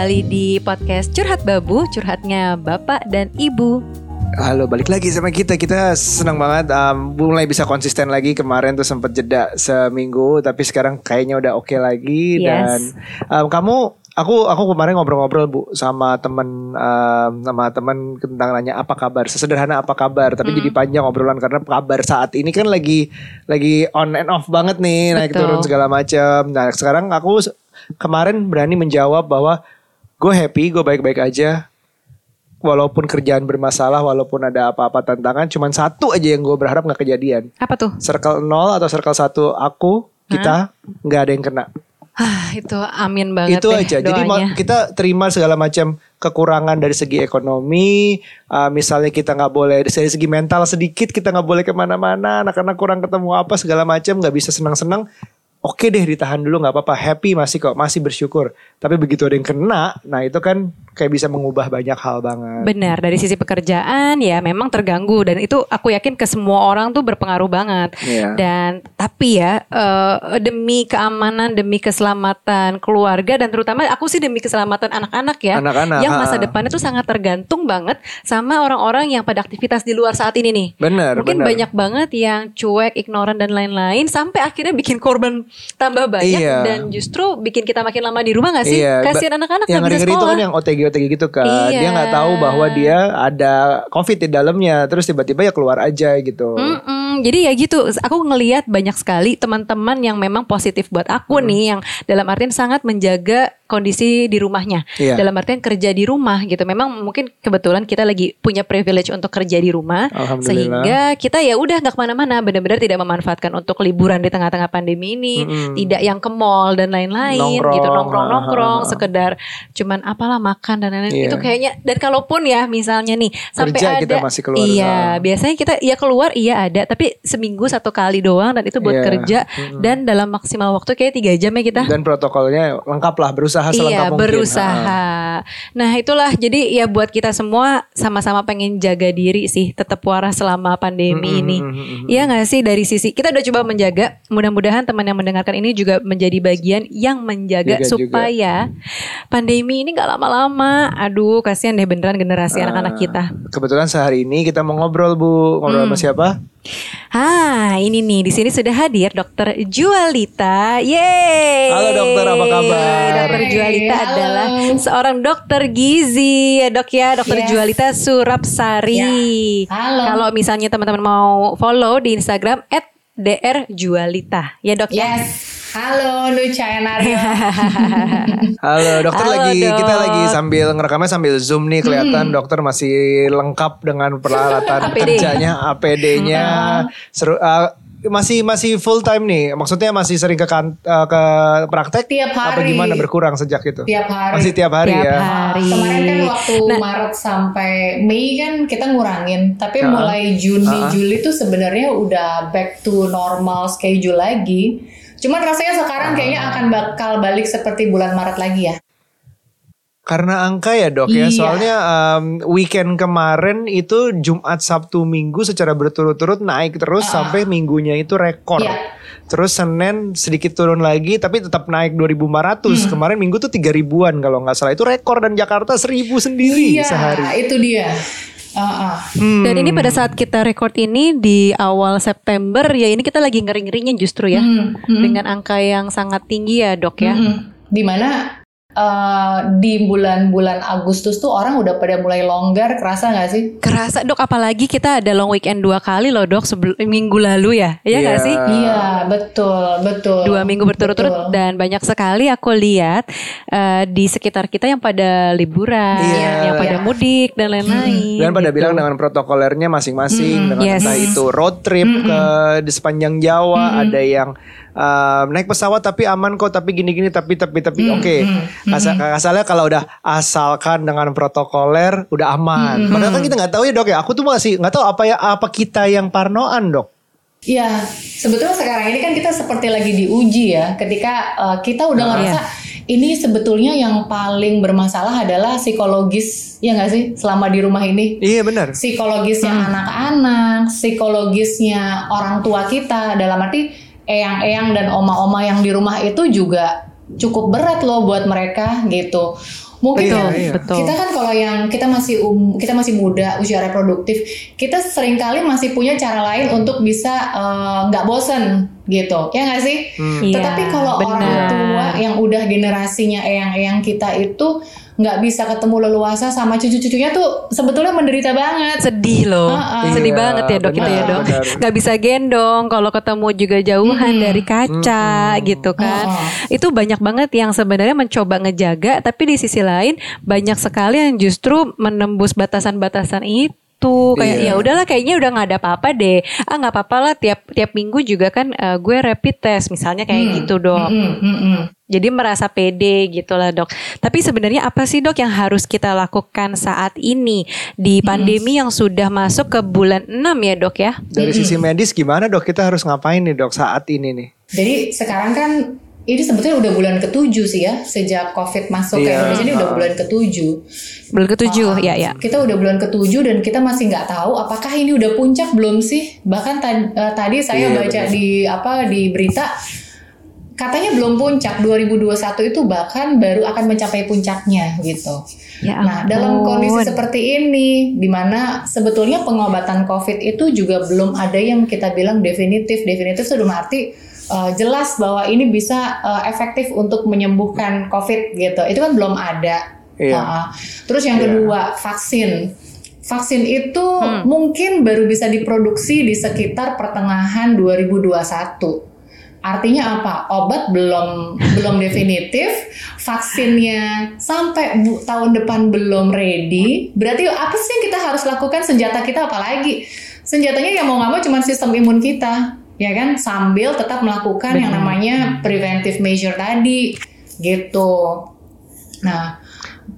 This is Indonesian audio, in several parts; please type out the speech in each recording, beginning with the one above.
kembali di podcast Curhat Babu, curhatnya Bapak dan Ibu. Halo, balik lagi sama kita. Kita senang banget um, mulai bisa konsisten lagi. Kemarin tuh sempat jeda seminggu, tapi sekarang kayaknya udah oke lagi. Yes. Dan um, kamu, aku aku kemarin ngobrol-ngobrol bu sama temen um, sama temen tentang nanya apa kabar. Sesederhana apa kabar, tapi jadi panjang obrolan karena kabar saat ini kan lagi lagi on and off banget nih, naik Betul. turun segala macam. Nah sekarang aku kemarin berani menjawab bahwa gue happy, gue baik-baik aja walaupun kerjaan bermasalah, walaupun ada apa-apa tantangan, cuman satu aja yang gue berharap nggak kejadian. Apa tuh? Circle 0 atau circle 1 aku, kita nggak ada yang kena. Ah, itu amin banget Itu deh aja. Jadi doanya. kita terima segala macam kekurangan dari segi ekonomi, uh, misalnya kita nggak boleh dari segi mental sedikit kita nggak boleh ke mana-mana, anak-anak kurang ketemu apa segala macam, nggak bisa senang-senang. Oke deh ditahan dulu nggak apa-apa happy masih kok masih bersyukur tapi begitu ada yang kena nah itu kan kayak bisa mengubah banyak hal banget Benar, dari sisi pekerjaan ya memang terganggu dan itu aku yakin ke semua orang tuh berpengaruh banget. Iya. Dan tapi ya eh, demi keamanan, demi keselamatan keluarga dan terutama aku sih demi keselamatan anak-anak ya. Anak-anak, yang masa ha. depannya tuh sangat tergantung banget sama orang-orang yang pada aktivitas di luar saat ini nih. Benar, Mungkin benar. banyak banget yang cuek, ignoran dan lain-lain sampai akhirnya bikin korban tambah banyak Iya. dan justru bikin kita makin lama di rumah gak sih? Iya, Kasihan anak-anak yang bisa ngeri-ngeri itu sekolah. kan yang OTG OTG gitu kan. Iya. Dia nggak tahu bahwa dia ada COVID di dalamnya, terus tiba-tiba ya keluar aja gitu. Mm-mm, jadi ya gitu, aku ngelihat banyak sekali teman-teman yang memang positif buat aku Hmm. nih, yang dalam artian sangat menjaga kondisi di rumahnya. Iya. Dalam artian kerja di rumah gitu. Memang mungkin kebetulan kita lagi punya privilege untuk kerja di rumah, sehingga kita ya udah nggak ke mana-mana, benar-benar tidak memanfaatkan untuk liburan di tengah-tengah pandemi ini, Mm-mm. tidak yang ke mall dan lain-lain gitu, nongkrong-nongkrong, sekedar cuman apalah makan dan lain-lain. Iya. Itu kayaknya dan kalaupun ya misalnya nih sampai Kerja ada kita masih keluar. Iya, Ah. biasanya kita ya keluar iya ada, tapi seminggu satu kali doang dan itu buat Iya. kerja dan dalam maksimal waktu kayak tiga jam ya kita. Dan protokolnya lengkap lah, berusaha selengkap Iya mungkin. berusaha. Nah itulah jadi ya buat kita semua sama-sama pengen jaga diri sih, tetap waras selama pandemi Mm-mm, ini. mm-mm, Iya nggak sih dari sisi kita udah coba menjaga. Mudah-mudahan teman yang mendengarkan ini juga menjadi bagian yang menjaga Jaga juga. supaya pandemi ini nggak lama-lama. Aduh kasihan deh beneran generasi anak-anak Ah, kita. Kebetulan sehari ini kita mau ngobrol Bu, ngobrol Hmm. sama siapa? Ah, ini nih di sini sudah hadir Dokter Jualita. Yeay. Halo, dokter, apa kabar? Dokter Jualita Halo. adalah seorang dokter gizi, ya Dok ya, Dokter Yes. Jualita Surapsari. Halo. Kalau misalnya teman-teman mau follow di Instagram @drjualita. Ya, Dok ya. Yes. Halo Nucha Enario. Halo dokter Halo, lagi Dok. kita lagi sambil ngerekamnya sambil zoom nih kelihatan Hmm. dokter masih lengkap dengan peralatan APD. kerjanya APD-nya seru uh, masih masih full time nih maksudnya masih sering ke kan, uh, ke praktek Tiap apa hari. gimana berkurang sejak itu Tiap hari. masih tiap hari Tiap ya hari. Kemarin kan waktu Nah. Maret sampai Mei kan kita ngurangin, tapi Ah. mulai Juni Ah. Juli tuh sebenarnya udah back to normal schedule lagi. Cuman rasanya sekarang kayaknya akan bakal balik seperti bulan Maret lagi ya. Karena angka ya dok ya Iya. soalnya um, weekend kemarin itu Jumat Sabtu Minggu secara berturut-turut naik terus sampai minggunya itu rekor Iya. Terus Senin sedikit turun lagi tapi tetap naik 2400. Hmm. Kemarin Minggu tuh 3000-an kalau nggak salah. Itu rekor dan Jakarta 1000 sendiri Iya, sehari. itu dia. Ah, ah. Hmm. Dan ini pada saat kita record ini di awal September ya ini kita lagi ngeri-ngerinya justru ya. Hmm, hmm. Dengan angka yang sangat tinggi ya, Dok ya. Mm-mm. Di mana eh, di bulan-bulan Agustus tuh orang udah pada mulai longgar, kerasa nggak sih? Kerasa dok apalagi kita ada long weekend dua kali loh dok sebelum minggu lalu ya Iya nggak Iya. sih Iya, betul, betul. dua minggu berturut-turut Betul. dan banyak sekali aku lihat eh, di sekitar kita yang pada liburan Iya. yang pada Iya. mudik dan lain-lain Dan pada gitu. bilang dengan protokolernya masing-masing dengan yes. entah itu road trip ke di sepanjang Jawa, ada yang um, naik pesawat tapi aman kok, tapi gini-gini, tapi tapi tapi oke. Asal asalnya kalau udah asalkan dengan protokoler udah aman. Padahal kan kita nggak tahu ya dok ya. Aku tuh masih nggak tahu apa ya apa kita yang parnoan dok. Iya, sebetulnya sekarang ini kan kita seperti lagi diuji ya, ketika eh, kita udah Nah, ngerasa ini sebetulnya yang paling bermasalah adalah psikologis, ya nggak sih, selama di rumah ini. Iya benar. Psikologisnya anak-anak, psikologisnya orang tua kita, dalam arti eyang-eyang dan oma-oma yang di rumah itu juga cukup berat loh buat mereka gitu. Mungkin Iya, kan iya. Betul. kita kan kalau yang kita masih um, kita masih muda usia reproduktif, kita sering kali masih punya cara lain untuk bisa eh, nggak bosen gitu, ya nggak sih? Hmm. Iya, Tetapi kalau orang tua yang udah generasinya eyang-eyang kita itu nggak bisa ketemu leluasa sama cucu-cucunya tuh sebetulnya menderita banget. sedih loh Heeh. sedih Iya, banget ya dok itu ya benar, dok nggak bisa gendong kalau ketemu juga jauhan Mm-mm. dari kaca gitu kan Heeh. itu banyak banget yang sebenarnya mencoba ngejaga tapi di sisi lain banyak sekali yang justru menembus batasan-batasan itu kayak Iya. ya udahlah kayaknya udah nggak ada apa-apa deh ah nggak apa-apa lah tiap tiap minggu juga kan eh, gue rapid test misalnya kayak Hmm. gitu dok Mm-mm, mm-mm. jadi merasa pede gitu lah dok. Tapi sebenarnya apa sih dok yang harus kita lakukan saat ini di pandemi yang sudah masuk ke bulan 6 ya dok ya? Dari sisi medis gimana dok? Kita harus ngapain nih dok saat ini nih? Jadi sekarang kan ini sebetulnya udah bulan ketujuh sih ya sejak COVID masuk ke Iya. Indonesia ini udah bulan ketujuh. Bulan ketujuh Ah, ya ya. Kita udah bulan ketujuh dan kita masih nggak tahu apakah ini udah puncak belum sih. Bahkan tad- eh, tadi saya Iya, baca benar. di apa di berita katanya belum puncak 2021 itu bahkan baru akan mencapai puncaknya gitu. Ya Nah, dalam ampun. kondisi seperti ini, di mana sebetulnya pengobatan COVID itu juga belum ada yang kita bilang definitif. Definitif itu dalam arti uh, jelas bahwa ini bisa uh, efektif untuk menyembuhkan COVID gitu. Itu kan belum ada. Iya. Uh, terus yang Iya. kedua, vaksin. Vaksin itu Hmm. mungkin baru bisa diproduksi di sekitar pertengahan 2021. Artinya apa? Obat belum belum definitif, vaksinnya sampai bu- tahun depan belum ready. Berarti apa sih yang kita harus lakukan? Senjata kita apa lagi? Senjatanya ya mau nggak mau cuma sistem imun kita, ya kan? Sambil tetap melakukan yang namanya preventive measure tadi, gitu. Nah,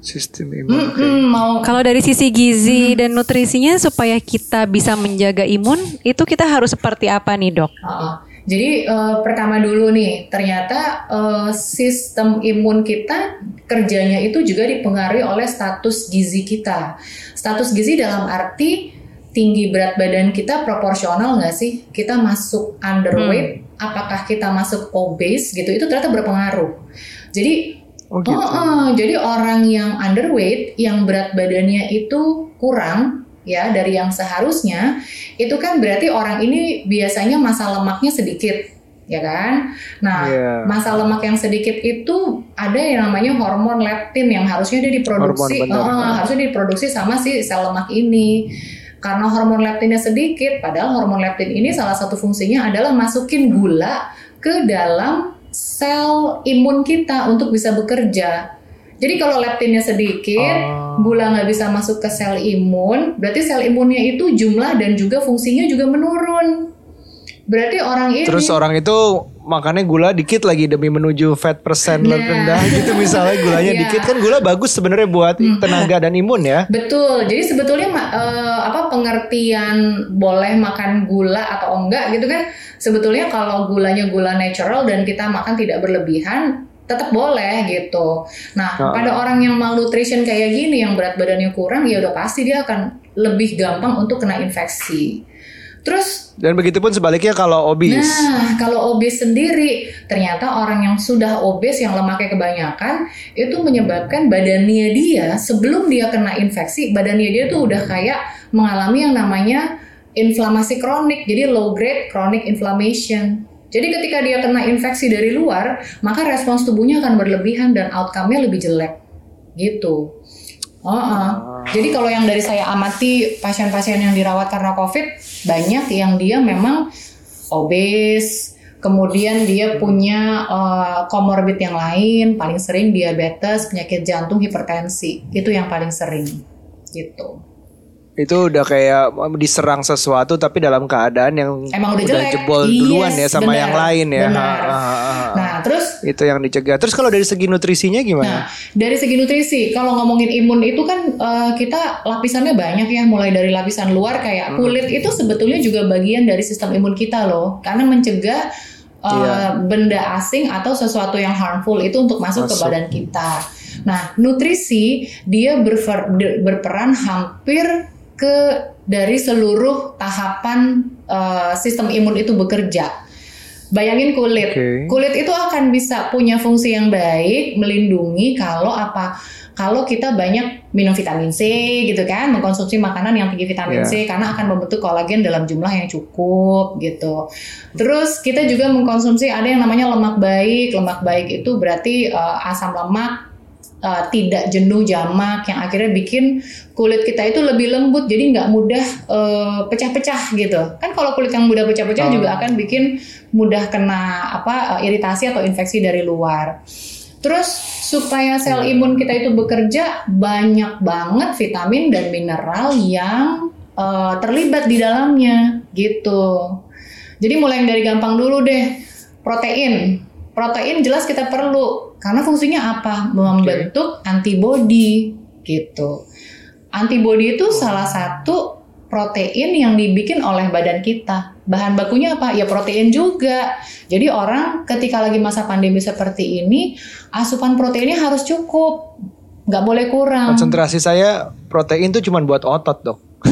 Sistem imun. mm-mm, mau Kalau dari sisi gizi dan nutrisinya supaya kita bisa menjaga imun, itu kita harus seperti apa nih dok? Heeh. Jadi eh, pertama dulu nih, ternyata eh, sistem imun kita kerjanya itu juga dipengaruhi oleh status gizi kita. Status gizi dalam arti tinggi berat badan kita proporsional nggak sih? Kita masuk underweight, apakah kita masuk obese gitu? Itu ternyata berpengaruh. Jadi Oh gitu. Oh, oh, jadi orang yang underweight, yang berat badannya itu kurang ya dari yang seharusnya, itu kan berarti orang ini biasanya masa lemaknya sedikit, ya kan? Nah, Iya. masa lemak yang sedikit itu ada yang namanya hormon leptin yang harusnya dia diproduksi, Hormon, benar. eh, harusnya diproduksi sama si sel lemak ini. Karena hormon leptinnya sedikit, padahal hormon leptin ini salah satu fungsinya adalah masukin gula ke dalam sel imun kita untuk bisa bekerja. Jadi kalau leptinnya sedikit, Oh. gula nggak bisa masuk ke sel imun, berarti sel imunnya itu jumlah dan juga fungsinya juga menurun. Berarti orang ini Terus orang itu makannya gula dikit lagi demi menuju fat percent Nah. rendah gitu misalnya gulanya Iya. dikit kan gula bagus sebenarnya buat tenaga dan imun ya. Betul. Jadi sebetulnya eh, apa pengertian boleh makan gula atau enggak gitu kan sebetulnya kalau gulanya gula natural dan kita makan tidak berlebihan tetap boleh gitu. Nah, Oh. pada orang yang malnutrition kayak gini yang berat badannya kurang ya udah pasti dia akan lebih gampang untuk kena infeksi. Terus Dan begitupun sebaliknya kalau obes. Nah, kalau obes sendiri, ternyata orang yang sudah obes yang lemaknya kebanyakan itu menyebabkan badannya dia sebelum dia kena infeksi, badannya dia tuh udah kayak mengalami yang namanya inflamasi kronik, jadi low grade chronic inflammation. Jadi ketika dia kena infeksi dari luar, maka respons tubuhnya akan berlebihan dan outcome-nya lebih jelek. Gitu. Oh, oh. Jadi kalau yang dari saya amati pasien-pasien yang dirawat karena COVID banyak yang dia memang obes, kemudian dia punya eh, comorbid yang lain, paling sering diabetes, penyakit jantung, hipertensi, itu yang paling sering, gitu. Itu udah kayak diserang sesuatu tapi dalam keadaan yang Emang udah jelek. jebol duluan ya Yes, sama benar, yang lain ya. benar. Ha, ha, ha. Nah, terus itu yang dicegah. Terus kalau dari segi nutrisinya Nah, gimana? dari segi nutrisi, kalau ngomongin imun itu kan eh, kita lapisannya banyak ya, mulai dari lapisan luar kayak kulit itu sebetulnya juga bagian dari sistem imun kita loh, karena mencegah eh, Iya. benda asing atau sesuatu yang harmful itu untuk masuk, ke Masuk. badan kita. Nah, nutrisi dia berfer- berperan hampir ke dari seluruh tahapan eh, sistem imun itu bekerja. Bayangin kulit. Oke. Kulit itu akan bisa punya fungsi yang baik melindungi kalau apa? Kalau kita banyak minum vitamin C gitu kan, mengkonsumsi makanan yang tinggi vitamin Iya. C karena akan membentuk kolagen dalam jumlah yang cukup gitu. Terus kita juga mengkonsumsi ada yang namanya lemak baik. Lemak baik itu berarti eh, asam lemak eh, tidak jenuh jamak yang akhirnya bikin kulit kita itu lebih lembut jadi nggak mudah eh, pecah-pecah gitu. Kan kalau kulit yang mudah pecah-pecah Oh. juga akan bikin mudah kena apa eh, iritasi atau infeksi dari luar. Terus supaya sel imun kita itu bekerja banyak banget vitamin dan mineral yang eh, terlibat di dalamnya gitu. Jadi mulai dari gampang dulu deh protein. Protein jelas kita perlu karena fungsinya apa? Membentuk antibodi gitu. Antibodi itu salah satu protein yang dibikin oleh badan kita. Bahan bakunya apa? Ya protein juga. Jadi orang ketika lagi masa pandemi seperti ini asupan proteinnya harus cukup. Nggak boleh kurang. Konsentrasi saya protein tuh cuma buat otot dok.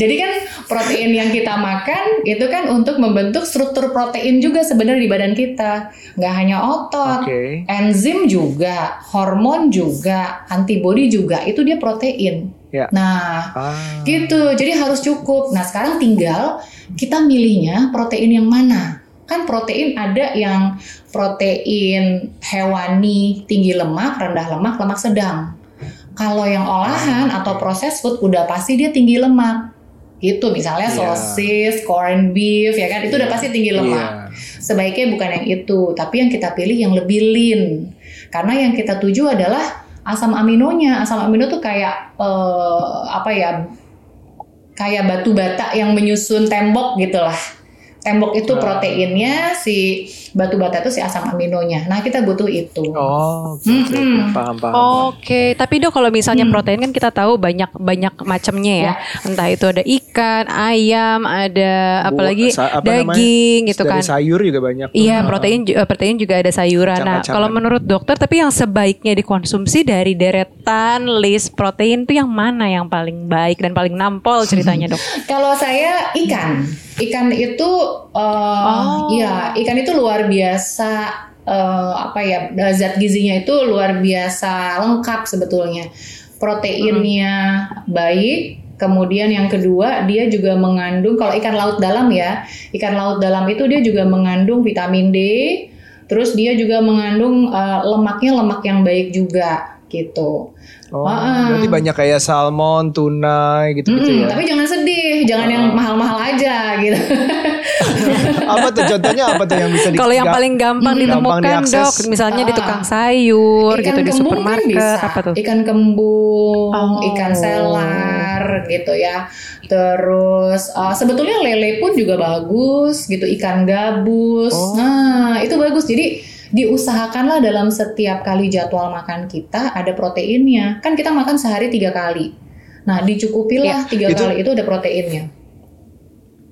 Jadi kan protein yang kita makan itu kan untuk membentuk struktur protein juga sebenarnya di badan kita. Nggak hanya otot, Oke. enzim juga, hormon juga, antibodi juga, itu dia protein. Ya. Nah, Ah. gitu. Jadi harus cukup. Nah, sekarang tinggal kita milihnya protein yang mana. Kan protein ada yang protein hewani tinggi lemak, rendah lemak, lemak sedang. Kalau yang olahan atau proses food udah pasti dia tinggi lemak. Gitu misalnya Iya. sosis, corned beef ya kan itu udah pasti tinggi lemak. Iya. Sebaiknya bukan yang itu, tapi yang kita pilih yang lebih lean. Karena yang kita tuju adalah asam aminonya. Asam amino tuh kayak eh, apa ya? Kayak batu bata yang menyusun tembok gitulah. Tembok itu Ah. proteinnya, si batu bata itu si asam aminonya. Nah, kita butuh itu. Oh, oke, oke, oke. Mm-mm. paham paham. Oke, tapi dok kalau misalnya Hmm. protein kan kita tahu banyak banyak macamnya ya. Entah itu ada ikan, ayam, ada apalagi sa- apa namanya? daging gitu Dari kan. sayur juga banyak. Iya, protein eh, protein juga ada sayuran. Nah, kalau menurut dokter tapi yang sebaiknya dikonsumsi dari deretan list protein itu yang mana yang paling baik dan paling nampol ceritanya, Dok? Kalau saya ikan, ikan itu, eh, Oh. ya ikan itu luar biasa. eh, apa ya zat gizinya itu luar biasa lengkap sebetulnya. Proteinnya baik. Kemudian yang kedua dia juga mengandung kalau ikan laut dalam ya, ikan laut dalam itu dia juga mengandung vitamin D. Terus dia juga mengandung eh, lemaknya lemak yang baik juga gitu. Oh, Ah. berarti banyak kayak salmon, tuna gitu-gitu Mm-mm, ya. Tapi jangan sedih, jangan yang mahal-mahal aja gitu. apa tuh contohnya apa tuh yang bisa di- Kalau yang paling gampang Hmm, ditemukan, gampang diakses. Dok, misalnya di Ah. tukang sayur gitu di kan supermarket bisa. apa tuh? Ikan kembung, Oh. ikan selar gitu ya. Terus uh, sebetulnya lele pun juga bagus gitu, ikan gabus. Oh. Nah, itu bagus. Jadi diusahakanlah dalam setiap kali jadwal makan kita ada proteinnya. Kan kita makan sehari tiga kali. Nah, dicukupilah tiga Itu- kali itu ada proteinnya.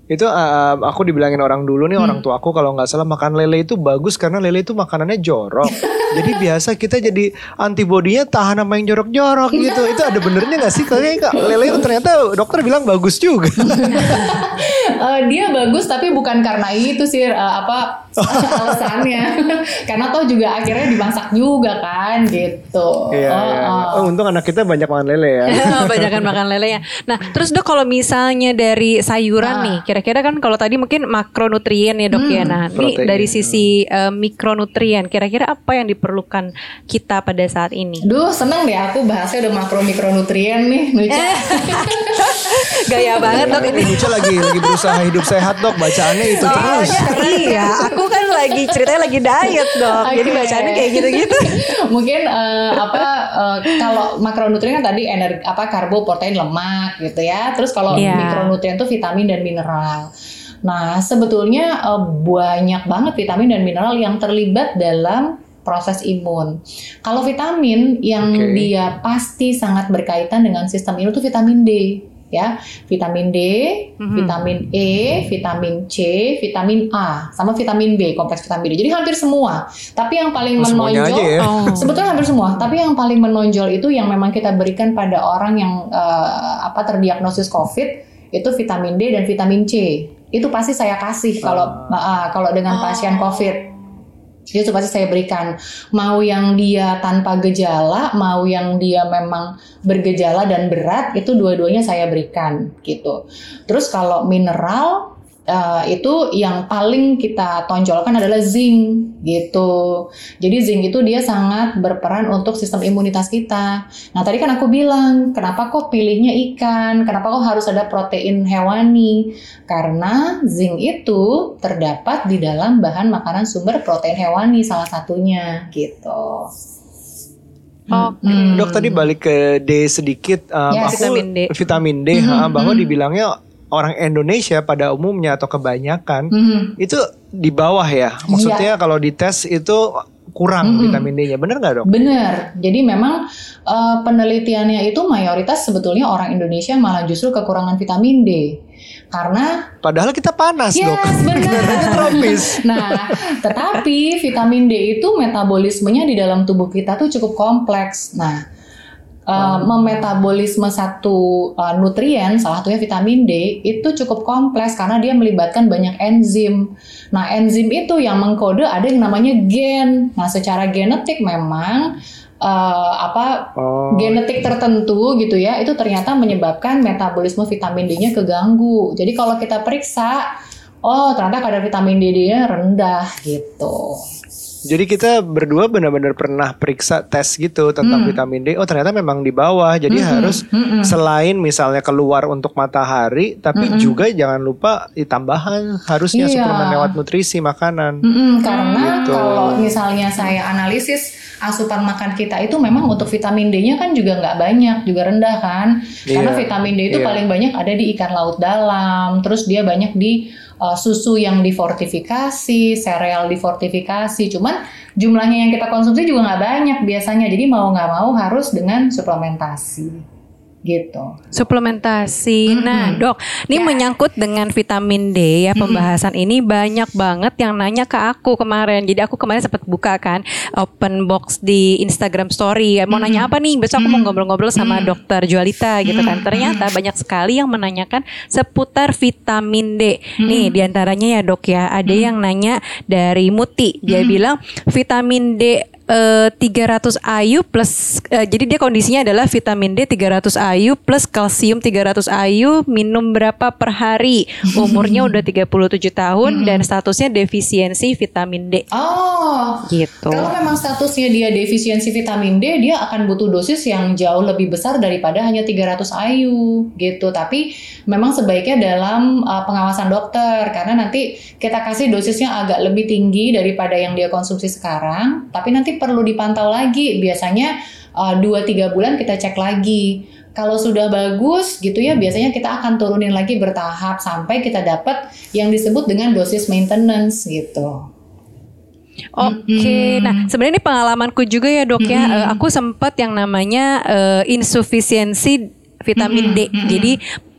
Itu uh, aku dibilangin orang dulu nih Hmm. orang tua aku kalau nggak salah makan lele itu bagus karena lele itu makanannya jorok. jadi biasa kita jadi antibodinya tahan sama yang jorok-jorok gitu. itu ada benernya nggak sih? Kayaknya Kak, lele itu ternyata dokter bilang bagus juga. Eh, dia bagus tapi bukan karena itu sih eh, apa alasannya. karena toh juga akhirnya dimasak juga kan gitu. Iya, Oh, iya. oh. Oh, untung anak kita banyak makan lele ya. Banyakan makan lele ya. Nah, terus dok kalau misalnya dari sayuran Ah. nih, kira-kira kan kalau tadi mungkin makronutrien ya dok ya. Hmm. Nah, ini dari sisi eh, mikronutrien, kira-kira apa yang diperlukan kita pada saat ini? Duh seneng deh aku bahasnya udah makro mikronutrien nih. Eh. Gaya banget dok ini. Nucha lagi lagi berusaha hidup sehat dok. Bacaannya itu terus. iya, aku kan lagi ceritanya lagi diet dok. Jadi Oke. bacaannya kayak gitu-gitu. Mungkin eh, apa eh, kalau makronutrien kan tadi energi apa karbo, protein, lemak gitu ya. Terus kalau Iya. mikronutrien tuh vitamin dan mineral. Nah, sebetulnya eh, banyak banget vitamin dan mineral yang terlibat dalam proses imun. Kalau vitamin yang Oke. dia pasti sangat berkaitan dengan sistem imun itu vitamin D ya. Vitamin D, Mhm. vitamin E, vitamin C, vitamin A, sama vitamin B, kompleks vitamin D. Jadi hampir semua. Tapi yang paling Oh, semuanya menonjol aja ya. Oh. Sebetulnya hampir semua, tapi yang paling menonjol itu yang memang kita berikan pada orang yang eh, apa terdiagnosis COVID itu vitamin D dan vitamin C. itu pasti saya kasih kalau uh, kalau dengan pasien COVID itu pasti saya berikan. Mau yang dia tanpa gejala mau yang dia memang bergejala dan berat itu dua-duanya saya berikan gitu. Terus kalau mineral uh, itu yang paling kita tonjolkan adalah zinc gitu. Jadi zinc itu dia sangat berperan untuk sistem imunitas kita. Nah tadi kan aku bilang kenapa kok pilihnya ikan, kenapa kok harus ada protein hewani? Karena zinc itu terdapat di dalam bahan makanan sumber protein hewani salah satunya gitu. Oke. Hmm. Dok tadi balik ke D sedikit, um, Yes. aku Vitamin D. vitamin D, ha, bahwa mhm. dibilangnya orang Indonesia pada umumnya atau kebanyakan Mhm. itu di bawah ya. Maksudnya kalau dites itu kurang Mhm. vitamin D-nya, bener nggak dok? Benar. Jadi memang eh, penelitiannya itu mayoritas sebetulnya orang Indonesia malah justru kekurangan vitamin D. Karena Padahal kita panas dok. Yes, benar. Negaranya tropis. Nah, tetapi vitamin D itu metabolismenya di dalam tubuh kita tuh cukup kompleks. Nah, uh, memetabolisme satu uh, nutrien, salah satunya vitamin D, itu cukup kompleks karena dia melibatkan banyak enzim. Nah, enzim itu yang mengkode ada yang namanya gen. Nah, secara genetik memang uh, apa Oh. genetik tertentu gitu ya itu ternyata menyebabkan metabolisme vitamin D-nya keganggu. Jadi kalau kita periksa, oh ternyata kadar vitamin D-nya rendah gitu. Jadi kita berdua benar-benar pernah periksa tes gitu tentang Hmm. vitamin D. Oh ternyata memang di bawah. Jadi Mm-mm, harus mm-mm. selain misalnya keluar untuk matahari, tapi Mm-mm. juga jangan lupa tambahan harusnya Iya. suplemen lewat nutrisi makanan. Mm-mm, karena Gitu. kalau misalnya saya analisis asupan makan kita itu memang untuk vitamin D-nya kan juga nggak banyak, juga rendah kan. Karena Iya. vitamin D itu Iya. paling banyak ada di ikan laut dalam, terus dia banyak di uh, susu yang difortifikasi, sereal difortifikasi. Cuman jumlahnya yang kita konsumsi juga nggak banyak biasanya. Jadi mau nggak mau harus dengan suplementasi gitu. Suplementasi. Mm-mm. Nah, Dok, ini Ya. menyangkut dengan vitamin D ya pembahasan ini banyak banget yang nanya ke aku kemarin. Jadi aku kemarin sempat buka kan open box di Instagram story. Mau Mm-mm. nanya apa nih? Besok aku mau ngobrol-ngobrol sama Mm-mm. Dokter Jualita gitu kan. Ternyata banyak sekali yang menanyakan seputar vitamin D. Nih, di antaranya ya Dok ya, ada yang nanya dari Muti. Dia bilang vitamin D eh, 300 IU plus eh, jadi dia kondisinya adalah vitamin D 300 IU plus kalsium 300 IU minum berapa per hari? Umurnya udah 37 tahun dan statusnya defisiensi vitamin D. Oh, gitu. Kalau memang statusnya dia defisiensi vitamin D, dia akan butuh dosis yang jauh lebih besar daripada hanya 300 IU gitu. Tapi memang sebaiknya dalam uh, pengawasan dokter karena nanti kita kasih dosisnya agak lebih tinggi daripada yang dia konsumsi sekarang, tapi nanti perlu dipantau lagi. Biasanya 2-3 bulan kita cek lagi. Kalau sudah bagus gitu ya, biasanya kita akan turunin lagi bertahap sampai kita dapat yang disebut dengan dosis maintenance gitu. Oke, Mm-mm. nah sebenarnya ini pengalamanku juga ya dok ya. Mm-mm. Eh, aku sempat yang namanya eh, insufisiensi vitamin D. Mm-mm, mm-mm. Jadi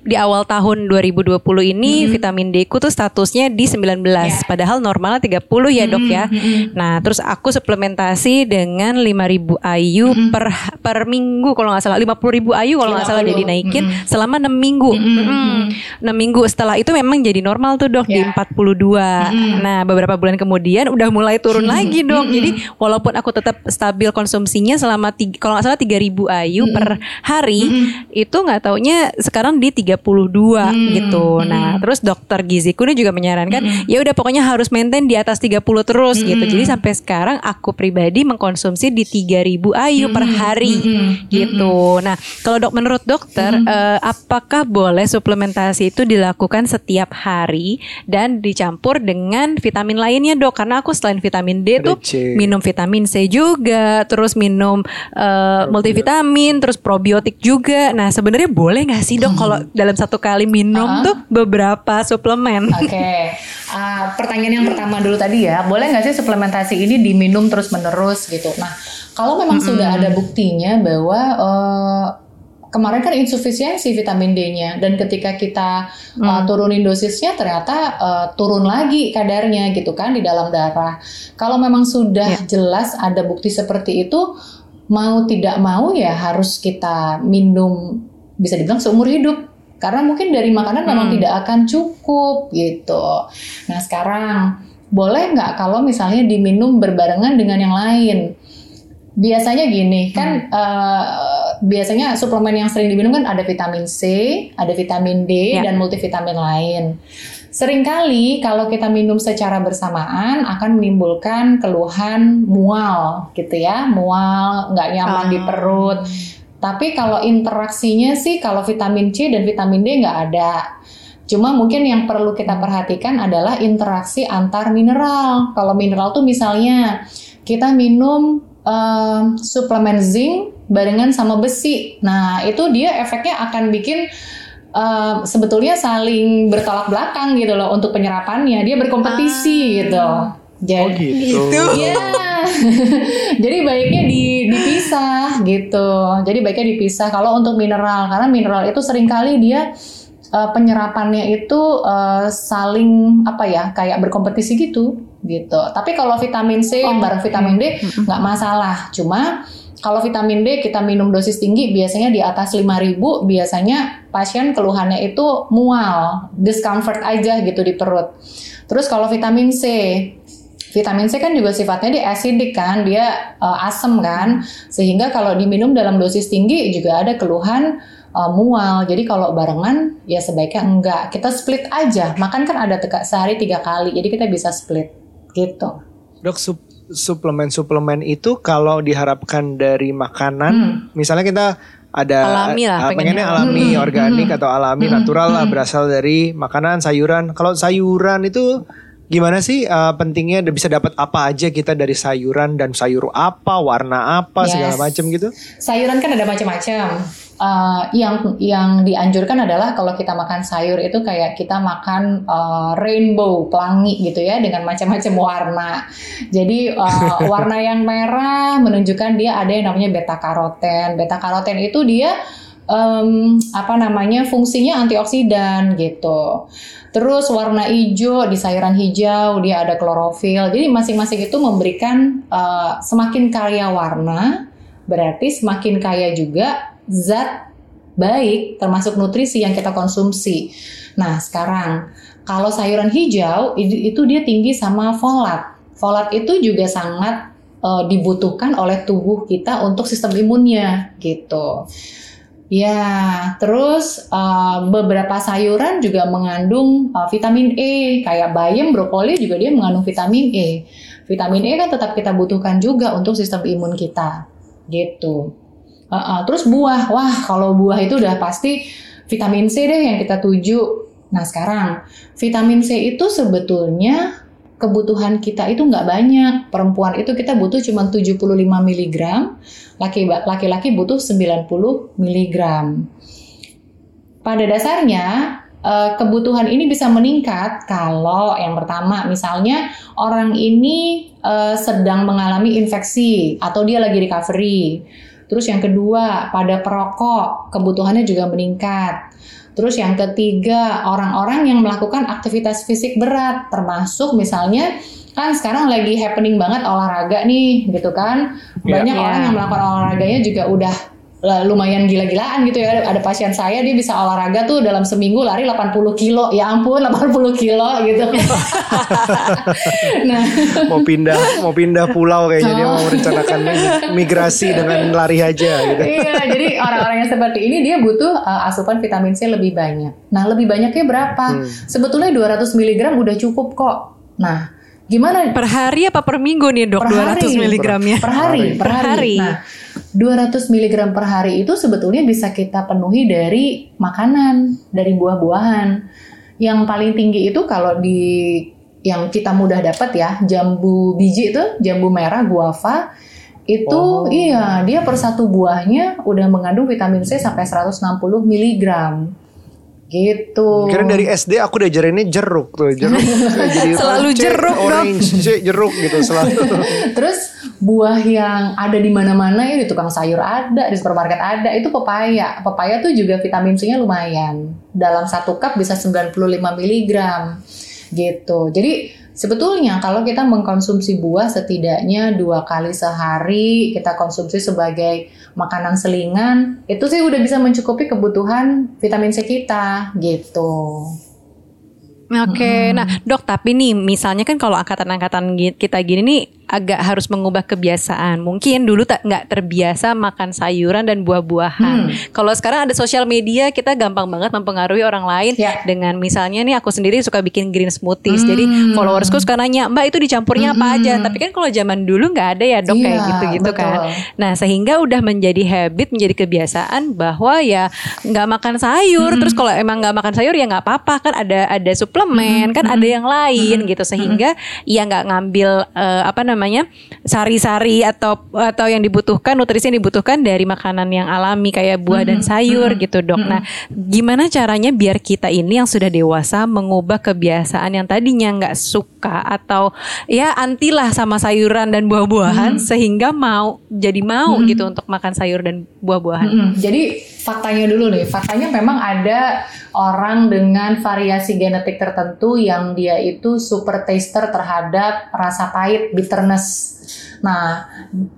di awal tahun 2020 ini Mm-mm. vitamin D ku tuh statusnya di 19. Ya. Padahal normalnya 30 ya dok ya. Mm-mm. Nah terus aku suplementasi dengan 5000 IU Mm-mm. per per minggu kalau nggak salah 50.000 IU kalau nggak salah dia 50. dinaikin Mm-mm. selama 6 minggu. Mm-mm. Mm-mm. 6 minggu setelah itu memang jadi normal tuh dok di Ya. 42. Mm-mm. Nah beberapa bulan kemudian udah mulai turun Mm-mm. lagi dok. Mm-mm. Jadi walaupun aku tetap stabil konsumsinya selama kalau nggak salah 3000 IU Mm-mm. per hari Mm-mm. itu nggak taunya sekarang di 32 Mm, gitu. Nah, mm. terus dokter giziku ini juga menyarankan Mm-mm. ya udah pokoknya harus maintain di atas 30 terus gitu. Mm-mm. Jadi sampai sekarang aku pribadi mengkonsumsi di 3000 IU per Mm-mm. hari Mm-mm. gitu. Nah, kalau dok menurut dokter eh, apakah boleh suplementasi itu dilakukan setiap hari dan dicampur dengan vitamin lainnya dok? Karena aku selain vitamin D tuh C. minum vitamin C juga, terus minum eh, multivitamin, terus probiotik juga. Nah, sebenarnya boleh nggak sih dok kalau dalam satu kali minum Ah. tuh beberapa suplemen? Oke, Ah, pertanyaan yang pertama dulu tadi ya, boleh nggak sih suplementasi ini diminum terus menerus gitu? Nah, kalau memang sudah ada buktinya bahwa eh, kemarin kan insufisiensi vitamin D-nya dan ketika kita uh, turunin dosisnya ternyata uh, turun lagi kadarnya gitu kan di dalam darah. Kalau memang sudah Ya. jelas ada bukti seperti itu, mau tidak mau ya harus kita minum bisa dibilang seumur hidup karena mungkin dari makanan memang Hmm. tidak akan cukup gitu. Nah sekarang boleh nggak kalau misalnya diminum berbarengan dengan yang lain? Biasanya gini kan eh, biasanya suplemen yang sering diminum kan ada vitamin C, ada vitamin D Ya. dan multivitamin lain. Seringkali kalau kita minum secara bersamaan akan menimbulkan keluhan mual gitu ya, mual, nggak nyaman di Ah. perut. Tapi kalau interaksinya sih kalau vitamin C dan vitamin D nggak ada. Cuma mungkin yang perlu kita perhatikan adalah interaksi antar mineral. Kalau mineral tuh misalnya kita minum eh, suplemen zinc barengan sama besi. Nah, itu dia efeknya akan bikin eh, sebetulnya saling bertolak belakang gitu loh untuk penyerapannya. Dia berkompetisi gitu. Oh Jadi gitu. Iya. Jadi baiknya di- dipisah gitu. Jadi baiknya dipisah kalau untuk mineral karena mineral itu sering kali dia eh, penyerapannya itu eh, saling apa ya kayak berkompetisi gitu gitu. Tapi kalau vitamin C Oh, bareng vitamin D nggak masalah. Cuma kalau vitamin D kita minum dosis tinggi biasanya di atas 5000 biasanya pasien keluhannya itu mual, discomfort aja gitu di perut. Terus kalau vitamin C Vitamin C kan juga sifatnya dia acidic kan, dia uh, asam kan, sehingga kalau diminum dalam dosis tinggi juga ada keluhan uh, mual. Jadi kalau barengan ya sebaiknya enggak. Kita split aja. Makan kan ada teka, sehari tiga kali, jadi kita bisa split gitu. Dok, sup- suplemen-suplemen itu kalau diharapkan dari makanan, Hmm. misalnya kita ada Alami lah, ah, pengennya pengennya alami, Hmm, organik hmm, atau alami, hmm, natural lah, hmm. berasal dari makanan, sayuran. Kalau sayuran itu gimana sih eh, pentingnya bisa dapat apa aja kita dari sayuran dan sayur apa, warna apa, Yes. segala macam gitu? Sayuran kan ada macam-macam. Uh, yang yang dianjurkan adalah kalau kita makan sayur itu kayak kita makan uh, rainbow pelangi gitu ya dengan macam-macam warna. Jadi uh, warna yang merah menunjukkan dia ada yang namanya beta karoten. Beta karoten itu dia em, apa namanya fungsinya antioksidan gitu. Terus warna hijau di sayuran hijau dia ada klorofil. Jadi masing-masing itu memberikan uh, semakin kaya warna berarti semakin kaya juga zat baik termasuk nutrisi yang kita konsumsi. Nah, sekarang kalau sayuran hijau itu dia tinggi sama folat. Folat itu juga sangat eh, dibutuhkan oleh tubuh kita untuk sistem imunnya gitu. Ya, terus eh, beberapa sayuran juga mengandung eh, vitamin E, kayak bayam, brokoli juga dia mengandung vitamin E. Vitamin E kan tetap kita butuhkan juga untuk sistem imun kita, gitu. Uh, uh, terus buah, wah kalau buah itu udah pasti vitamin C deh yang kita tuju. Nah sekarang vitamin C itu sebetulnya kebutuhan kita itu nggak banyak. Perempuan itu kita butuh cuma 75 mg, laki- laki-laki butuh 90 mg. Pada dasarnya eh, kebutuhan ini bisa meningkat kalau yang pertama misalnya orang ini eh, sedang mengalami infeksi atau dia lagi recovery. Terus yang kedua, pada perokok kebutuhannya juga meningkat. Terus yang ketiga, orang-orang yang melakukan aktivitas fisik berat termasuk misalnya kan sekarang lagi happening banget olahraga nih gitu kan. Banyak Iya. orang yang melakukan olahraganya juga udah lumayan gila-gilaan gitu ya. Ada pasien saya dia bisa olahraga tuh dalam seminggu lari 80 kilo. Ya ampun 80 kilo gitu. nah, Mau pindah, mau pindah pulau kayaknya dia mau merencanakan migrasi dengan lari aja gitu. iya, jadi orang-orang yang seperti ini dia butuh uh, asupan vitamin C lebih banyak. Nah, lebih banyaknya berapa? Hmm. Sebetulnya 200 mg udah cukup kok. Nah, gimana Per hari apa per minggu nih dok? Per hari. 200 miligramnya. per hari, Per per hari. hari. Nah, 200 mg per hari itu sebetulnya bisa kita penuhi dari makanan, dari buah-buahan. Yang paling tinggi itu kalau di yang kita mudah dapat ya, jambu biji itu, jambu merah guava itu Oh. iya, dia per satu buahnya udah mengandung vitamin C sampai 160 mg. Gitu. Kira dari SD aku diajarinnya jeruk tuh, jeruk. Jadi Selalu C, jeruk, orange, C, jeruk gitu selalu. Terus buah yang ada di mana-mana ya di tukang sayur ada, di supermarket ada, itu pepaya. Pepaya tuh juga vitamin C-nya lumayan. Dalam satu cup bisa 95 mg gitu. Jadi Sebetulnya kalau kita mengkonsumsi buah setidaknya dua kali sehari, kita konsumsi sebagai makanan selingan, itu sih udah bisa mencukupi kebutuhan vitamin C kita gitu. Oke, nah dok tapi nih misalnya kan kalau angkatan-angkatan kita gini nih agak harus mengubah kebiasaan. Mungkin dulu tak nggak terbiasa makan sayuran dan buah-buahan. Kalau sekarang ada sosial media, kita gampang banget mempengaruhi orang lain Ya. dengan misalnya nih aku sendiri suka bikin green smoothies. Hmm. Jadi followersku suka nanya, "Mbak itu dicampurnya apa aja?" Tapi kan kalau zaman dulu nggak ada ya, Dok kayak Iya, gitu-gitu kan. Nah, sehingga udah menjadi habit, menjadi kebiasaan bahwa ya nggak makan sayur. Terus kalau emang nggak makan sayur ya nggak apa-apa kan ada ada suplemen, kan ada yang lain gitu sehingga ya nggak ngambil eh, apa namanya sari-sari atau atau yang dibutuhkan nutrisi yang dibutuhkan dari makanan yang alami kayak buah dan sayur gitu dok. Nah, gimana caranya biar kita ini yang sudah dewasa mengubah kebiasaan yang tadinya nggak suka atau ya antilah sama sayuran dan buah-buahan sehingga mau jadi mau gitu untuk makan sayur dan buah-buahan. Mm-mm. Jadi faktanya dulu nih, faktanya memang ada orang dengan variasi genetik tertentu yang dia itu super taster terhadap rasa pahit, bitterness. Nah,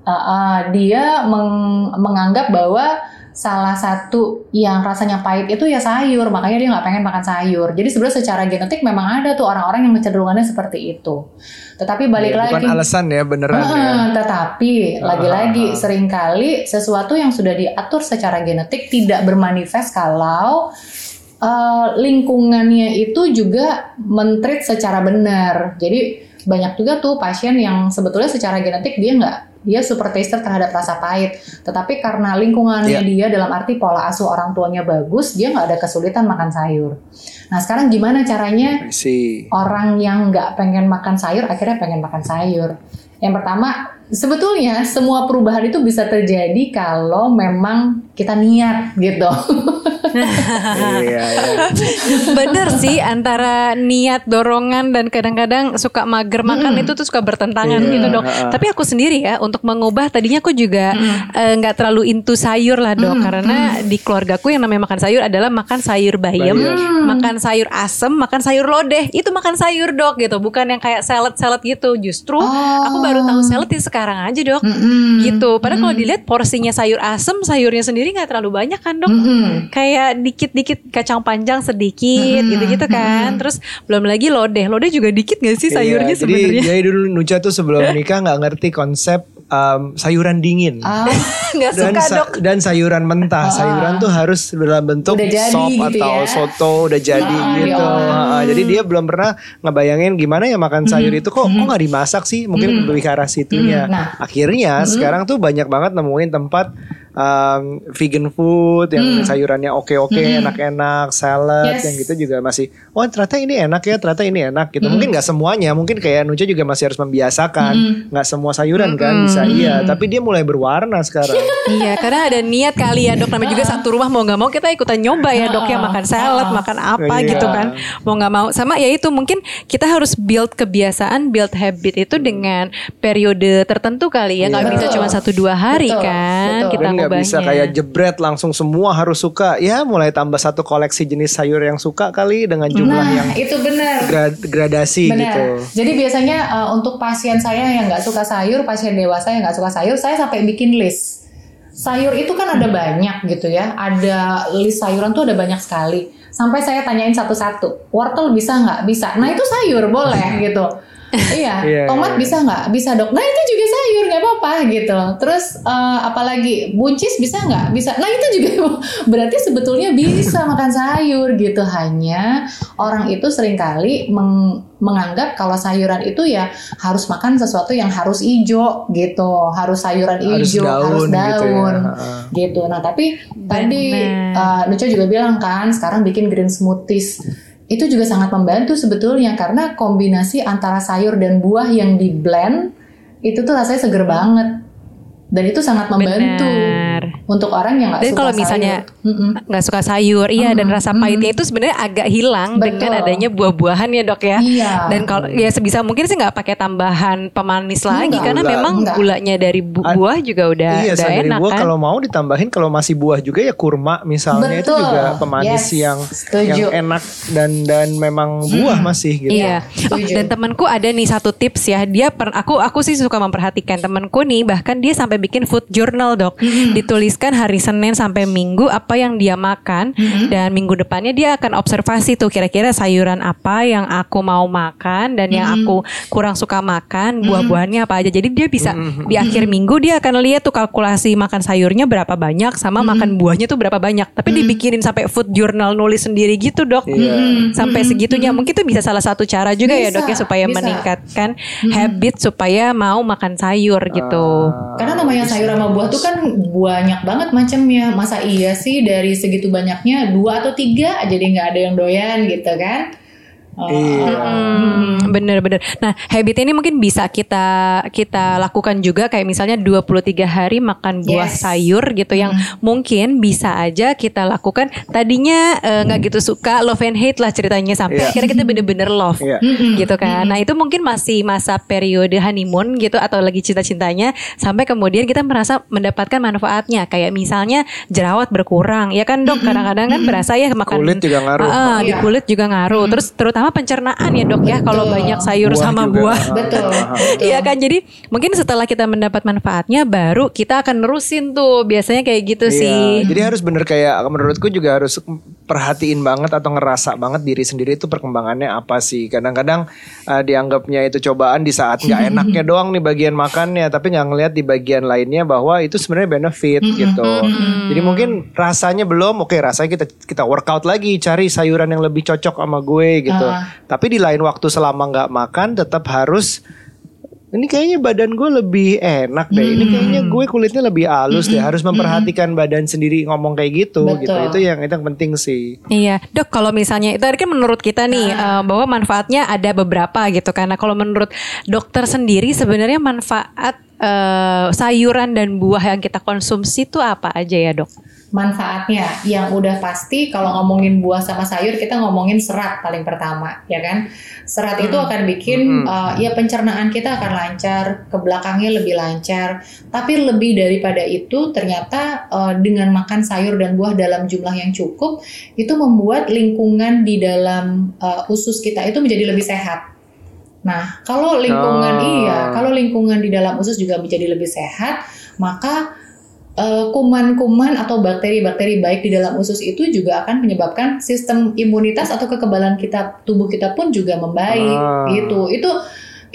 uh, uh, dia meng- menganggap bahwa salah satu yang rasanya pahit itu ya sayur, makanya dia nggak pengen makan sayur. Jadi sebenarnya secara genetik memang ada tuh orang-orang yang kecenderungannya seperti itu. Tetapi balik Ya, lagi, bukan alasan ya beneran ya. Heeh, tetapi lagi-lagi Ah. sering kali sesuatu yang sudah diatur secara genetik tidak bermanifest kalau eh, lingkungannya itu juga mentreat secara benar. Jadi banyak juga tuh pasien yang sebetulnya secara genetik dia nggak dia super taster terhadap rasa pahit, tetapi karena lingkungannya Iya. dia dalam arti pola asuh orang tuanya bagus, dia nggak ada kesulitan makan sayur. Nah sekarang gimana caranya orang yang nggak pengen makan sayur akhirnya pengen makan sayur. Yang pertama, sebetulnya semua perubahan itu bisa terjadi kalau memang kita niat gitu. iya, iya. Bener sih antara niat dorongan dan kadang-kadang suka mager makan itu tuh suka bertentangan Iya, gitu dok. Tapi aku sendiri ya untuk mengubah tadinya aku juga eh, nggak terlalu into sayur lah dok karena di keluargaku yang namanya makan sayur adalah makan sayur bayam, Bayam. makan sayur asem, makan sayur lodeh. Itu makan sayur dok gitu, bukan yang kayak salad-salad gitu. Justru aku baru tahu salad ya sekarang aja dok. Mm-mm. Gitu. Padahal kalau dilihat porsinya sayur asem, sayurnya sendiri nggak terlalu banyak kan dok Mm-mm. kayak dikit-dikit kacang panjang sedikit gitu-gitu kan. Terus belum lagi lodeh. Lodeh juga dikit gak sih sayurnya Iya, jadi, sebenarnya? jadi dulu Nucha tuh sebelum nikah nggak ngerti konsep um, sayuran dingin. Ah, Nggak dan suka sa- dok. dan sayuran mentah. Sayuran tuh harus dalam bentuk Udah jadi sop gitu atau ya. soto udah jadi Ah, gitu. diolah. Ah, jadi dia belum pernah ngebayangin gimana ya makan sayur itu kok kok nggak dimasak sih? Mungkin lebih ke arah situnya. Nah. Akhirnya sekarang tuh banyak banget nemuin tempat um, vegan food yang sayurannya oke-oke, enak-enak, salad Yes. yang gitu juga masih. Oh ternyata ini enak ya, ternyata ini enak gitu. Mungkin nggak semuanya, mungkin kayak Nucha juga masih harus membiasakan. Nggak semua sayuran kan bisa iya, tapi dia mulai berwarna sekarang. iya, karena ada niat kali ya dok. Namanya juga satu rumah mau nggak mau kita ikutan nyoba ya dok ya makan salad, makan apa Iya. gitu kan. Mau nggak mau sama ya itu mungkin kita harus build kebiasaan, build habit itu dengan periode tertentu kali ya. Nggak Iya. bisa cuma satu dua hari Betul, kan betul. kita Dan nggak bisa kayak jebret langsung semua harus suka. Ya mulai tambah satu koleksi jenis sayur yang suka kali dengan jumlah nah, yang itu benar. gra- gradasi Benar. gitu. Jadi biasanya uh, untuk pasien saya yang nggak suka sayur, pasien dewasa yang nggak suka sayur, saya sampai bikin list. Sayur itu kan ada banyak gitu ya, ada list sayuran tuh ada banyak sekali. Sampai saya tanyain satu-satu, wortel bisa nggak? Bisa. Nah itu sayur boleh gitu. Iya, Iya, tomat iya. bisa nggak? Bisa dok. Nah itu juga sayur nggak apa-apa gitu. Terus eh, apalagi buncis bisa nggak? Bisa. Nah itu juga berarti sebetulnya bisa makan sayur gitu. Hanya orang itu sering kali meng- menganggap kalau sayuran itu ya harus makan sesuatu yang harus hijau gitu. Harus sayuran Harus hijau, harus daun gitu ya. daun gitu. Nah tapi tadi Benar. uh, Nucha juga bilang kan sekarang bikin green smoothies itu juga sangat membantu sebetulnya karena kombinasi antara sayur dan buah yang di blend itu tuh rasanya seger banget dan itu sangat membantu. Benar. Untuk orang yang nggak Dan suka kalau misalnya nggak suka sayur, iya dan Mm, rasa mm. pahitnya itu sebenarnya agak hilang Betul. dengan adanya buah-buahan ya dok ya. Iya. Dan kalau ya sebisa mungkin sih nggak pakai tambahan pemanis lagi Enggak. karena Gula. memang Enggak. gulanya dari bu- buah juga udah iya, udah enak buah kan. kalau mau ditambahin kalau masih buah juga ya kurma misalnya itu Betul. juga pemanis Yes, yang setuju. yang enak dan dan memang buah masih gitu. Iya. Oh, dan temanku ada nih satu tips ya. Dia per, aku aku sih suka memperhatikan temanku nih bahkan dia sampai bikin food journal, Dok. Dituliskan hari Senin sampai Minggu apa yang dia makan dan minggu depannya dia akan observasi tuh kira-kira sayuran apa yang aku mau makan dan yang aku kurang suka makan, buah-buahannya apa aja. Jadi dia bisa di akhir minggu dia akan lihat tuh kalkulasi makan sayurnya berapa banyak sama makan buahnya tuh berapa banyak. Tapi dibikinin sampai food journal nulis sendiri gitu, Dok. Iya. Sampai segitunya. Mungkin itu bisa salah satu cara juga ya Bisa, dok ya supaya bisa. meningkatkan habit supaya mau makan sayur gitu. Ah, Karena namanya sayur sama buah tuh kan banyak banget macamnya. Masa iya sih dari segitu banyaknya dua atau tiga aja deh nggak ada yang doyan gitu kan? Oh, Iya. Hmm, bener-bener. Nah, habit ini mungkin bisa kita kita lakukan juga kayak misalnya 23 hari makan buah Yes. sayur gitu yang mungkin bisa aja kita lakukan. Tadinya eh, nggak gitu suka love and hate lah ceritanya sampai Iya. akhirnya kita bener-bener love. Iya. gitu kan. Nah itu mungkin masih masa periode honeymoon gitu atau lagi cinta-cintanya sampai kemudian kita merasa mendapatkan manfaatnya kayak misalnya jerawat berkurang ya kan dok kadang-kadang kan berasa ya makan Kulit juga ngaruh. Ah, ah, di Iya. kulit juga ngaruh. Terus terutama pencernaan ya dok ya kalau banyak sayur Buah sama juga. buah. Ah, Betul. Iya kan jadi mungkin setelah kita mendapat manfaatnya baru kita akan nerusin tuh biasanya kayak gitu Iya, sih. Jadi harus bener kayak menurutku juga harus perhatiin banget atau ngerasa banget diri sendiri itu perkembangannya apa sih. Kadang-kadang uh, dianggapnya itu cobaan di saat nggak enaknya doang nih bagian makannya, tapi nggak ngeliat di bagian lainnya bahwa itu sebenarnya benefit gitu. Jadi mungkin rasanya belum, oke rasanya kita kita workout lagi, cari sayuran yang lebih cocok sama gue gitu. Ah. Tapi di lain waktu selama nggak makan tetap harus ini kayaknya badan gue lebih enak deh. Ini kayaknya gue kulitnya lebih halus deh. Harus memperhatikan badan sendiri ngomong kayak gitu Betul. gitu. Itu yang itu yang penting sih. Iya, dok. Kalau misalnya itu kan menurut kita nih Ah. eh, bahwa manfaatnya ada beberapa gitu. Karena kalau menurut dokter sendiri sebenarnya manfaat eh, sayuran dan buah yang kita konsumsi itu apa aja ya dok? Manfaatnya. Yang udah pasti kalau ngomongin buah sama sayur kita ngomongin serat paling pertama ya kan? Serat itu akan bikin Hmm. uh, ya pencernaan kita akan lancar ke belakangnya lebih lancar. Tapi lebih daripada itu ternyata uh, dengan makan sayur dan buah dalam jumlah yang cukup itu membuat lingkungan di dalam uh, usus kita itu menjadi lebih sehat. Nah, kalau lingkungan Oh. iya, kalau lingkungan di dalam usus juga menjadi lebih sehat, maka eh, kuman-kuman atau bakteri-bakteri baik di dalam usus itu juga akan menyebabkan sistem imunitas atau kekebalan kita tubuh kita pun juga membaik Ah. gitu. Itu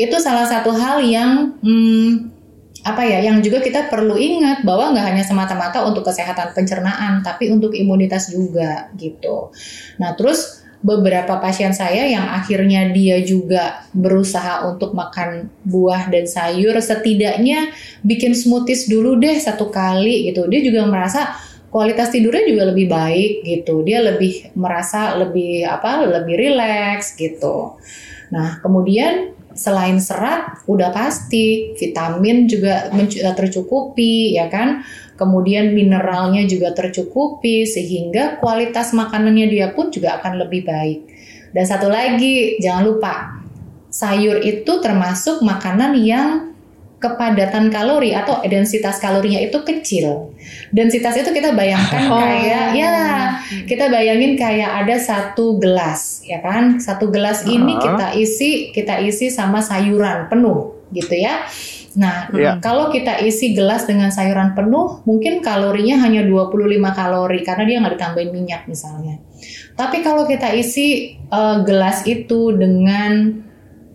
itu salah satu hal yang hmm, apa ya yang juga kita perlu ingat bahwa nggak hanya semata-mata untuk kesehatan pencernaan tapi untuk imunitas juga gitu. Nah, terus beberapa pasien saya yang akhirnya dia juga berusaha untuk makan buah dan sayur setidaknya bikin smoothies dulu deh satu kali gitu. Dia juga merasa kualitas tidurnya juga lebih baik gitu. Dia lebih merasa lebih apa? lebih rileks gitu. Nah, kemudian selain serat udah pasti. Vitamin juga mencu- tercukupi ya kan? Kemudian mineralnya juga tercukupi sehingga kualitas makanannya dia pun juga akan lebih baik. Dan satu lagi jangan lupa sayur itu termasuk makanan yang kepadatan kalori atau densitas kalorinya itu kecil. Densitas itu kita bayangkan Oh. kayak ya kita bayangin kayak ada satu gelas ya kan satu gelas ini Ah. kita isi kita isi sama sayuran penuh gitu ya nah Iya. kalau kita isi gelas dengan sayuran penuh mungkin kalorinya hanya 25 kalori karena dia nggak ditambahin minyak misalnya tapi kalau kita isi eh, gelas itu dengan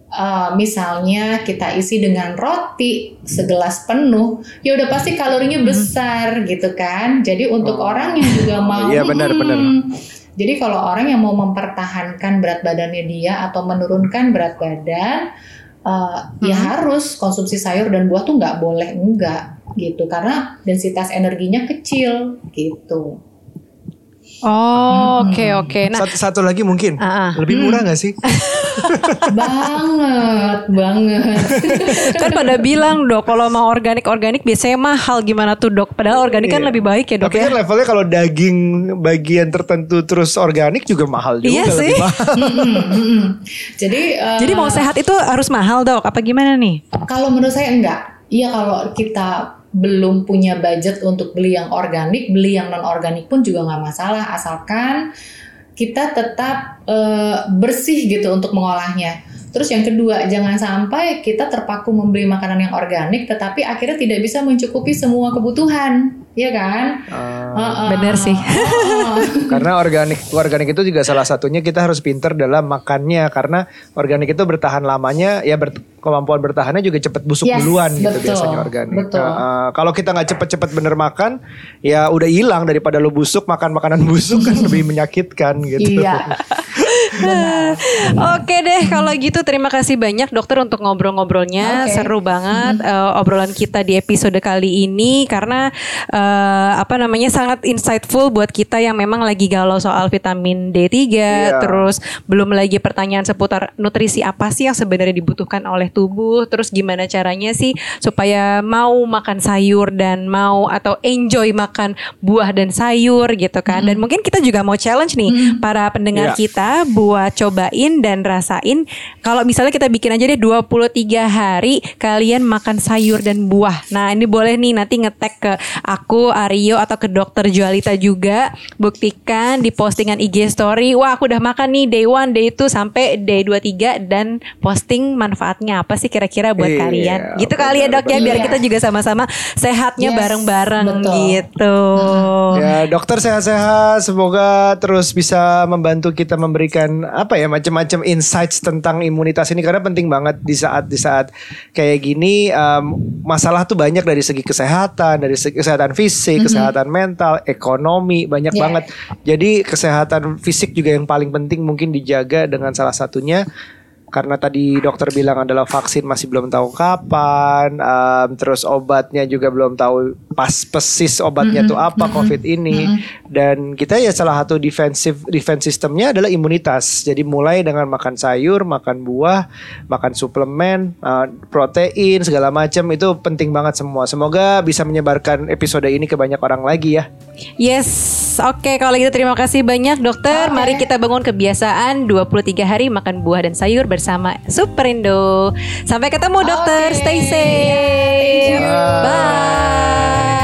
eh, misalnya kita isi dengan roti segelas penuh, ya udah pasti kalorinya besar gitu kan. Jadi untuk Oh. orang yang juga mau, Iya, benar, Mm-mm. benar. Jadi kalau orang yang mau mempertahankan berat badannya dia atau menurunkan berat badan, eh, ya Mhm. harus konsumsi sayur dan buah tuh nggak boleh enggak gitu karena densitas energinya kecil gitu. Oh, oke oke. Nah, Satu, satu lagi mungkin Ah, ah. lebih murah nggak sih? banget, banget. kan pada bilang dok kalau mau organik organik biasanya mahal gimana tuh dok? Padahal organik kan Iya. lebih baik ya dok Tapi ya. kan levelnya kalau daging bagian tertentu terus organik juga mahal juga Iya lebih sih. mahal. Mm-mm, mm-mm. Jadi eh, Jadi mau sehat itu harus mahal dok? Apa gimana nih? Kalau menurut saya enggak. Iya kalau kita belum punya budget untuk beli yang organik, beli yang non organik pun juga nggak masalah asalkan kita tetap eh, bersih gitu untuk mengolahnya. Terus yang kedua, jangan sampai kita terpaku membeli makanan yang organik, tetapi akhirnya tidak bisa mencukupi semua kebutuhan, ya kan? Ah, Heeh. Bener sih. Heeh. karena organik organik itu juga salah satunya kita harus pinter dalam makannya karena organik itu bertahan lamanya ya ber- kemampuan bertahannya juga cepet busuk Yes, duluan gitu betul, biasanya organik. betul. Nah, eh, kalau kita nggak cepet-cepet bener makan ya udah hilang daripada lo busuk makan makanan busuk kan lebih menyakitkan gitu. Iya. Oke deh kalau gitu terima kasih banyak dokter untuk ngobrol-ngobrolnya. Oke. seru banget eh, obrolan kita di episode kali ini karena eh, apa namanya sangat insightful buat kita yang memang lagi galau soal vitamin D3 Iya. terus belum lagi pertanyaan seputar nutrisi apa sih yang sebenarnya dibutuhkan oleh tubuh. Terus gimana caranya sih supaya mau makan sayur dan mau atau enjoy makan buah dan sayur gitu kan. Dan mungkin kita juga mau challenge nih para pendengar Iya. kita buat cobain dan rasain kalau misalnya kita bikin aja deh 23 hari kalian makan sayur dan buah. Nah, ini boleh nih nanti ngetek ke aku Aryo atau ke dokter Jualita juga buktikan di postingan IG story. Wah, aku udah makan nih day 1, day 2 sampai day 23 dan posting manfaatnya apa sih kira-kira buat Iya, kalian. Gitu kali ya, Dok ya biar benar. kita juga sama-sama sehatnya Yes, bareng-bareng betul. gitu. Ya dokter sehat-sehat semoga terus bisa membantu kita memberikan apa ya macam-macam insights tentang imunitas ini. Karena penting banget di saat di saat kayak gini em, masalah tuh banyak dari segi kesehatan dari segi kesehatan fisik kesehatan mental ekonomi banyak Yeah. banget. Jadi kesehatan fisik juga yang paling penting mungkin dijaga dengan salah satunya karena tadi dokter bilang adalah vaksin masih belum tahu kapan, em, terus obatnya juga belum tahu pas persis obatnya tuh apa COVID ini, dan kita ya salah satu defensive defense sistemnya adalah imunitas. Jadi mulai dengan makan sayur, makan buah, makan suplemen, eh, protein segala macam itu penting banget semua. Semoga bisa menyebarkan episode ini ke banyak orang lagi ya. Yes, oke kalau gitu terima kasih banyak dokter. Oke. Mari kita bangun kebiasaan 23 hari makan buah dan sayur bersama Superindo. Sampai ketemu dokter, okay. stay safe. Yeah, Bye.